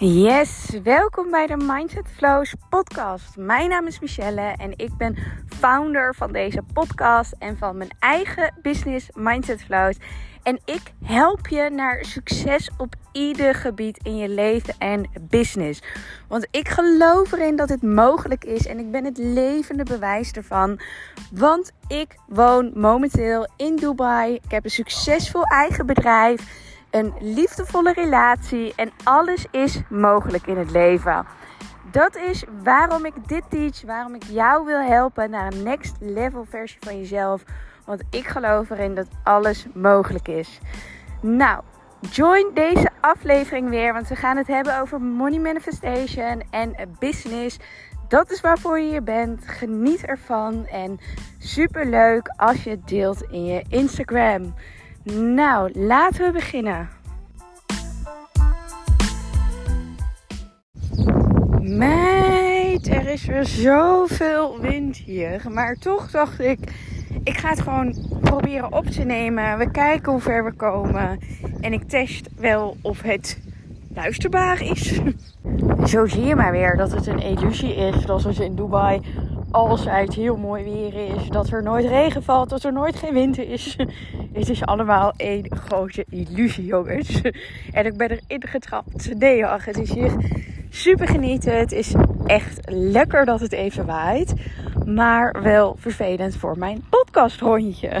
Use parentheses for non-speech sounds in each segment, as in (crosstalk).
Yes, welkom bij de Mindset Flows podcast. Mijn naam is Michelle en ik ben founder van deze podcast en van mijn eigen business Mindset Flows. En ik help je naar succes op ieder gebied in je leven en business. Want ik geloof erin dat het mogelijk is en ik ben het levende bewijs ervan. Want ik woon momenteel in Dubai. Ik heb een succesvol eigen bedrijf een liefdevolle relatie en alles is mogelijk in het leven. Dat is waarom ik dit teach, waarom ik jou wil helpen naar een next level versie van jezelf. Want ik geloof erin dat alles mogelijk is. Nou, join deze aflevering weer, want we gaan het hebben over money manifestation en business. Dat is waarvoor je hier bent. Geniet ervan en super leuk als je het deelt in je Instagram. Nou, laten we beginnen. Meid, er is weer zoveel wind hier. Maar toch dacht ik, ik ga het gewoon proberen op te nemen. We kijken hoe ver we komen. En ik test wel of het luisterbaar is. (laughs) Zo zie je maar weer dat het een illusie is. Dat als je in Dubai altijd heel mooi weer is. Dat er nooit regen valt. Dat er nooit geen wind is. (laughs) Het is allemaal één grote illusie, jongens. En ik ben erin getrapt. Nee, ach, het is hier super genieten. Het is echt lekker dat het even waait. Maar wel vervelend voor mijn podcasthondje. (laughs)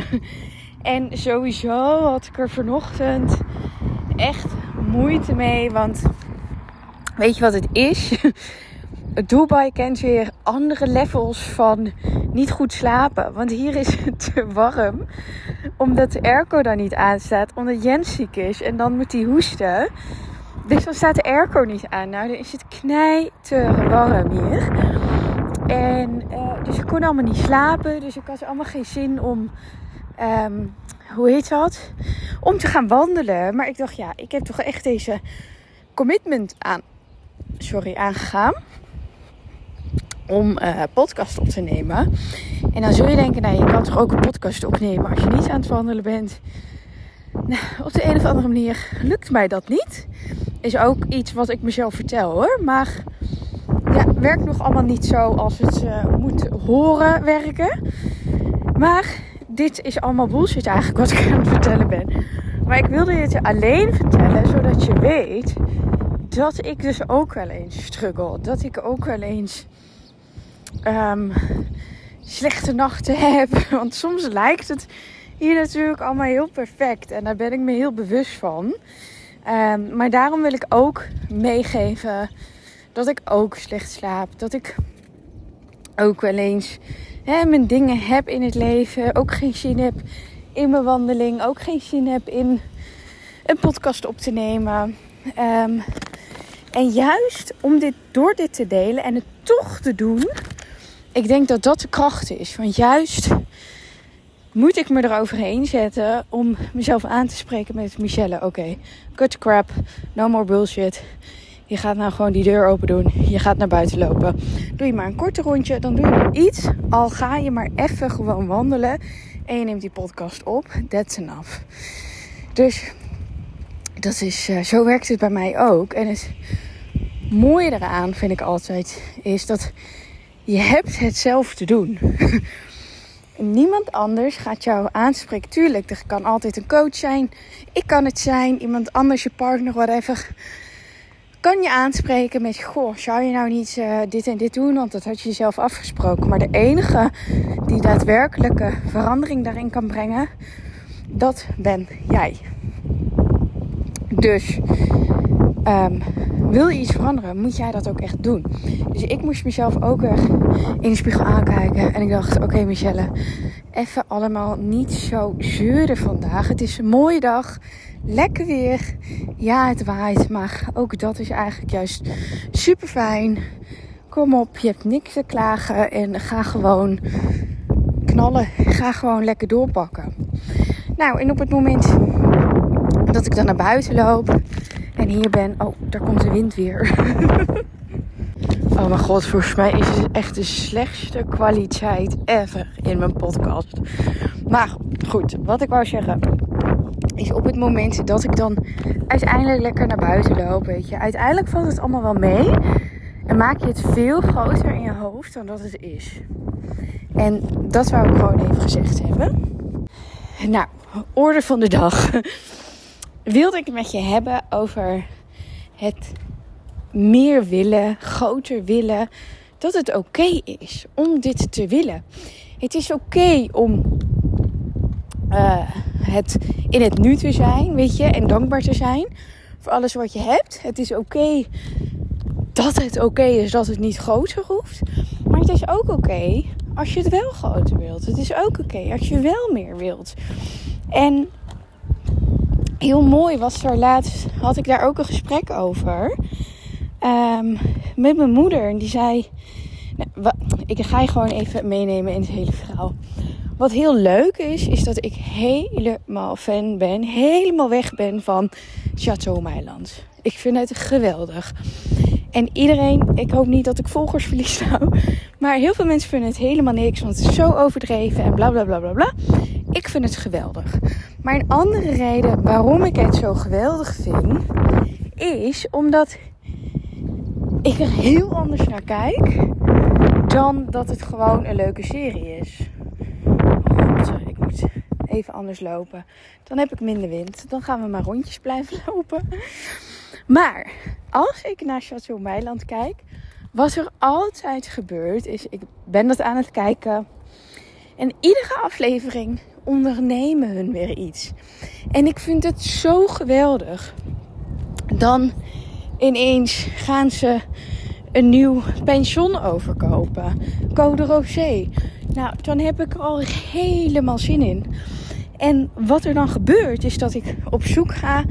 En sowieso had ik er vanochtend echt moeite mee. Want weet je wat het is? (laughs) Dubai kent weer andere levels van niet goed slapen. Want hier is het te warm. Omdat de airco daar niet aanstaat. Omdat Jens ziek is. En dan moet hij hoesten. Dus dan staat de airco niet aan. Nou, dan is het knijter warm hier. En uh, dus ik kon allemaal niet slapen. Dus ik had allemaal geen zin om, um, hoe heet dat? Om te gaan wandelen. Maar ik dacht, ja, ik heb toch echt deze commitment aan, sorry, aangegaan om uh, podcast op te nemen. En dan zul je denken, nou, je kan toch ook een podcast opnemen als je niet aan het wandelen bent. Nou, op de een of andere manier lukt mij dat niet. Is ook iets wat ik mezelf vertel hoor. Maar ja, werkt nog allemaal niet zo als het uh, moet horen werken. Maar dit is allemaal bullshit eigenlijk wat ik aan het vertellen ben. Maar ik wilde je alleen vertellen zodat je weet dat ik dus ook wel eens struggle. Dat ik ook wel eens um, slechte nachten (laughs) heb. Want soms lijkt het hier natuurlijk allemaal heel perfect. En daar ben ik me heel bewust van. Um, maar daarom wil ik ook meegeven dat ik ook slecht slaap. Dat ik ook wel eens mijn dingen heb in het leven. Ook geen zin heb in mijn wandeling. Ook geen zin heb in een podcast op te nemen. Um, en juist om dit door dit te delen en het toch te doen. Ik denk dat dat de kracht is. Want juist moet ik me eroverheen zetten om mezelf aan te spreken met Michelle. Oké, okay, cut crap, no more bullshit. Je gaat nou gewoon die deur open doen. Je gaat naar buiten lopen. Doe je maar een korte rondje, dan doe je iets. Al ga je maar even gewoon wandelen en je neemt die podcast op. That's enough. Dus dat is, uh, zo werkt het bij mij ook. En het mooie eraan vind ik altijd is dat je hebt het zelf te doen. (laughs) Niemand anders gaat jou aanspreken. Tuurlijk, er kan altijd een coach zijn. Ik kan het zijn. Iemand anders, je partner, whatever. Kan je aanspreken met: Goh, zou je nou niet uh, dit en dit doen? Want dat had je jezelf afgesproken. Maar de enige die daadwerkelijke verandering daarin kan brengen, dat ben jij. Dus um, wil je iets veranderen, moet jij dat ook echt doen. Dus ik moest mezelf ook weer in de spiegel aankijken. En ik dacht, oké Michelle, even allemaal niet zo zeuren vandaag. Het is een mooie dag, lekker weer. Ja, het waait, maar ook dat is eigenlijk juist super fijn. Kom op, je hebt niks te klagen en ga gewoon knallen. Ga gewoon lekker doorpakken. Nou, en op het moment dat ik dan naar buiten loop en hier ben. Oh, daar komt de wind weer. (laughs) oh mijn god, volgens mij is het echt de slechtste kwaliteit ever in mijn podcast. Maar goed, wat ik wou zeggen. is op het moment dat ik dan uiteindelijk lekker naar buiten loop. Weet je, uiteindelijk valt het allemaal wel mee. En maak je het veel groter in je hoofd dan dat het is. En dat wou ik gewoon even gezegd hebben. Nou, orde van de dag. (laughs) Wilde ik met je hebben over het meer willen, groter willen. Dat het oké is om dit te willen. Het is oké om uh, het in het nu te zijn, weet je, en dankbaar te zijn voor alles wat je hebt. Het is oké dat het oké is dat het niet groter hoeft. Maar het is ook oké als je het wel groter wilt. Het is ook oké als je wel meer wilt. En heel mooi was er laatst, had ik daar ook een gesprek over. Um, met mijn moeder. En die zei. Nou, ik ga je gewoon even meenemen in het hele verhaal. Wat heel leuk is, is dat ik helemaal fan ben, helemaal weg ben van Chateau Meiland. Ik vind het geweldig. En iedereen, ik hoop niet dat ik volgers verlies nou, (laughs) maar heel veel mensen vinden het helemaal niks, want het is zo overdreven en bla bla bla bla bla. Ik vind het geweldig. Maar een andere reden waarom ik het zo geweldig vind, is omdat ik er heel anders naar kijk dan dat het gewoon een leuke serie is ik moet even anders lopen. Dan heb ik minder wind. Dan gaan we maar rondjes blijven (laughs) lopen. Maar als ik naar Chateau Meiland kijk, wat er altijd gebeurt, is ik ben dat aan het kijken. En iedere aflevering ondernemen hun weer iets. En ik vind het zo geweldig. Dan ineens gaan ze een nieuw pension overkopen. Code Rosé. Nou, dan heb ik er al helemaal zin in. En wat er dan gebeurt, is dat ik op zoek ga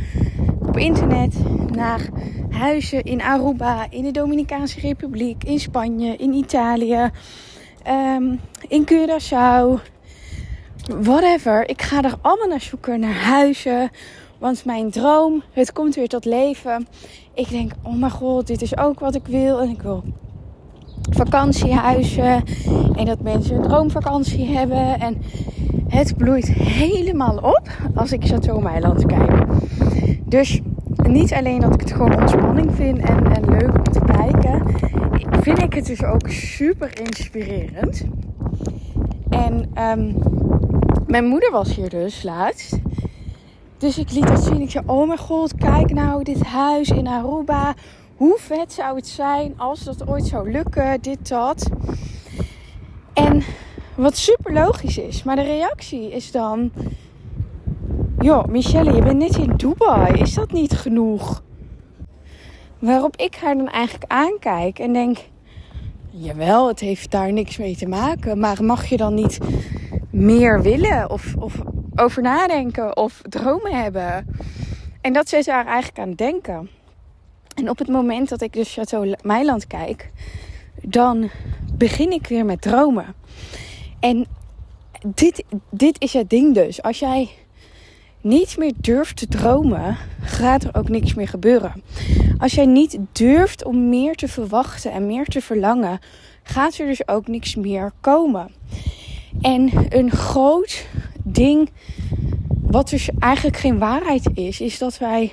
op internet naar huizen in Aruba, in de Dominicaanse Republiek, in Spanje, in Italië, um, in Curaçao. Whatever. Ik ga er allemaal naar zoeken, naar huizen. Want mijn droom, het komt weer tot leven. Ik denk, oh mijn god, dit is ook wat ik wil. En ik wil vakantiehuizen. En dat mensen een droomvakantie hebben. En het bloeit helemaal op als ik Chateau Meiland kijk. Dus niet alleen dat ik het gewoon ontspanning vind en, en leuk om te kijken. Vind ik het dus ook super inspirerend. En um, mijn moeder was hier dus laatst. Dus ik liet dat zien. Ik zei: Oh mijn god, kijk nou dit huis in Aruba. Hoe vet zou het zijn als dat ooit zou lukken, dit, dat. En wat super logisch is. Maar de reactie is dan... Joh, Michelle, je bent net in Dubai. Is dat niet genoeg? Waarop ik haar dan eigenlijk aankijk en denk... Jawel, het heeft daar niks mee te maken. Maar mag je dan niet meer willen? Of, of over nadenken? Of dromen hebben? En dat zet haar eigenlijk aan denken. En op het moment dat ik dus Chateau Meiland kijk, dan begin ik weer met dromen. En dit, dit is het ding dus. Als jij niet meer durft te dromen, gaat er ook niks meer gebeuren. Als jij niet durft om meer te verwachten en meer te verlangen, gaat er dus ook niks meer komen. En een groot ding, wat dus eigenlijk geen waarheid is, is dat wij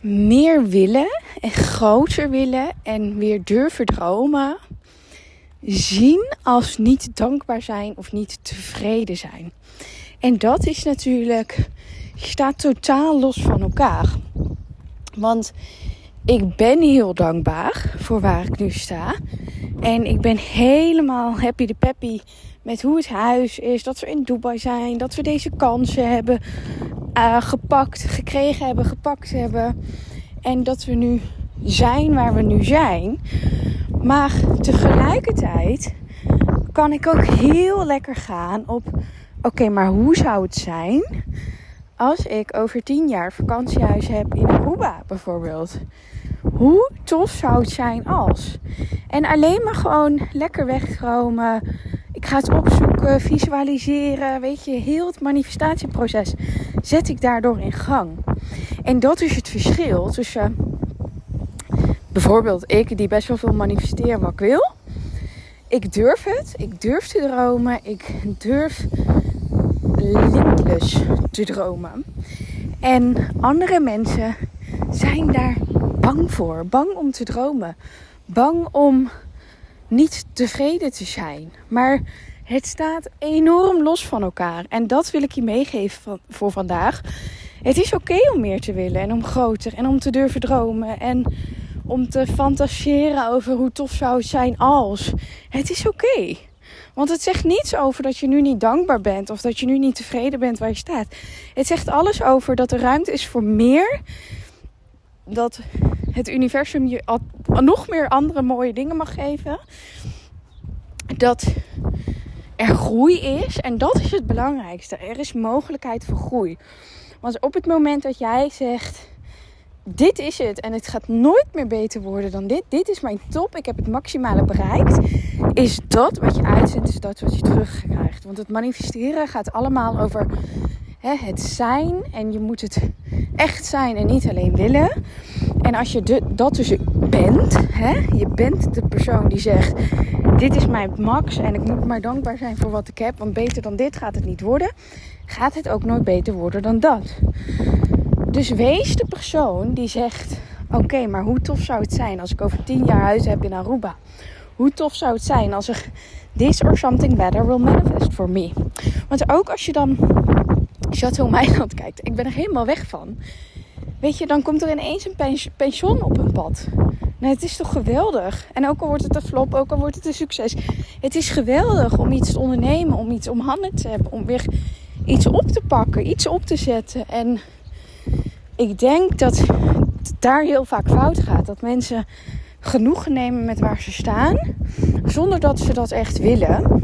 meer willen en groter willen en weer durven dromen zien als niet dankbaar zijn of niet tevreden zijn. En dat is natuurlijk, staat totaal los van elkaar. Want ik ben heel dankbaar voor waar ik nu sta. En ik ben helemaal happy de peppy met hoe het huis is. Dat we in Dubai zijn. Dat we deze kansen hebben uh, gepakt, gekregen hebben, gepakt hebben. En dat we nu zijn waar we nu zijn. Maar tegelijkertijd kan ik ook heel lekker gaan op: oké, maar hoe zou het zijn als ik over tien jaar vakantiehuis heb in Aruba bijvoorbeeld? Hoe tof zou het zijn als? En alleen maar gewoon lekker wegdromen. Ik ga het opzoeken, visualiseren. Weet je, heel het manifestatieproces zet ik daardoor in gang. En dat is het verschil tussen bijvoorbeeld ik, die best wel veel manifesteer wat ik wil. Ik durf het. Ik durf te dromen. Ik durf limitless te dromen. En andere mensen zijn daar bang voor. Bang om te dromen. Bang om niet tevreden te zijn. Maar het staat enorm los van elkaar. En dat wil ik je meegeven voor vandaag. Het is oké om meer te willen en om groter en om te durven dromen en om te fantaseren over hoe tof zou het zijn als. Het is oké. Want het zegt niets over dat je nu niet dankbaar bent of dat je nu niet tevreden bent waar je staat. Het zegt alles over dat er ruimte is voor meer. Dat het universum je nog meer andere mooie dingen mag geven. Dat er groei is. En dat is het belangrijkste. Er is mogelijkheid voor groei. Want op het moment dat jij zegt: Dit is het en het gaat nooit meer beter worden dan dit. Dit is mijn top. Ik heb het maximale bereikt. Is dat wat je uitzendt, is dat wat je terugkrijgt. Want het manifesteren gaat allemaal over hè, het zijn. En je moet het echt zijn en niet alleen willen. En als je de, dat dus bent, hè, je bent de persoon die zegt: Dit is mijn max en ik moet maar dankbaar zijn voor wat ik heb, want beter dan dit gaat het niet worden, gaat het ook nooit beter worden dan dat. Dus wees de persoon die zegt: Oké, maar hoe tof zou het zijn als ik over tien jaar huis heb in Aruba? Hoe tof zou het zijn als er this or something better will manifest for me? Want ook als je dan Chateau Meiland kijkt, ik ben er helemaal weg van. Weet je, dan komt er ineens een pension op een pad. Nou, het is toch geweldig? En ook al wordt het een flop, ook al wordt het een succes. Het is geweldig om iets te ondernemen, om iets om handen te hebben, om weer iets op te pakken, iets op te zetten. En ik denk dat het daar heel vaak fout gaat. Dat mensen genoegen nemen met waar ze staan, zonder dat ze dat echt willen.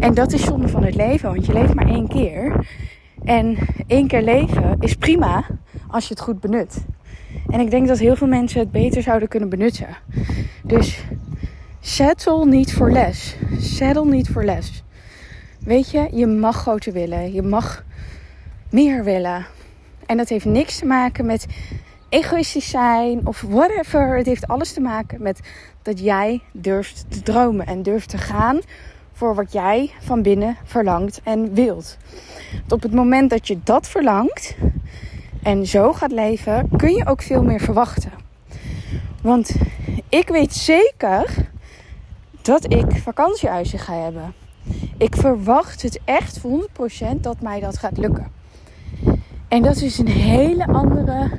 En dat is zonde van het leven, want je leeft maar één keer. En één keer leven is prima als je het goed benut. En ik denk dat heel veel mensen het beter zouden kunnen benutten. Dus settle niet voor les. Settle niet voor les. Weet je, je mag groter willen. Je mag meer willen. En dat heeft niks te maken met egoïstisch zijn of whatever. Het heeft alles te maken met dat jij durft te dromen en durft te gaan voor wat jij van binnen verlangt en wilt. op het moment dat je dat verlangt en zo gaat leven, kun je ook veel meer verwachten. Want ik weet zeker dat ik vakantiehuizen ga hebben. Ik verwacht het echt voor 100% dat mij dat gaat lukken. En dat is een hele andere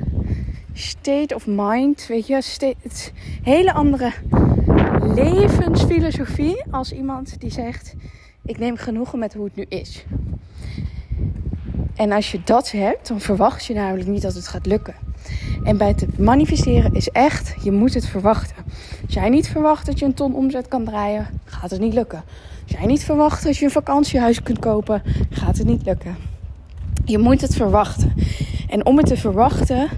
state of mind. Weet je, het hele andere levensfilosofie als iemand die zegt: Ik neem genoegen met hoe het nu is. En als je dat hebt, dan verwacht je namelijk niet dat het gaat lukken. En bij het manifesteren is echt, je moet het verwachten. Als jij niet verwacht dat je een ton omzet kan draaien, gaat het niet lukken. Als jij niet verwacht dat je een vakantiehuis kunt kopen, gaat het niet lukken. Je moet het verwachten. En om het te verwachten,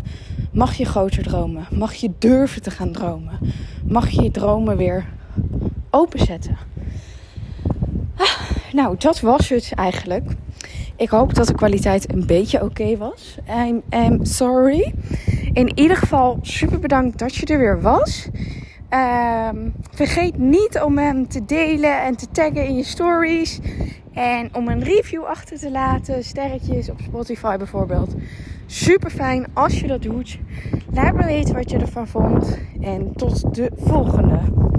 mag je groter dromen. Mag je durven te gaan dromen. Mag je je dromen weer openzetten. Ah, nou, dat was het eigenlijk. Ik hoop dat de kwaliteit een beetje oké was. I'm, sorry. In ieder geval super bedankt dat je er weer was. Ehm, vergeet niet om hem te delen en te taggen in je stories. En om een review achter te laten. Sterretjes op Spotify bijvoorbeeld. Super fijn als je dat doet. Laat me weten wat je ervan vond. En tot de volgende.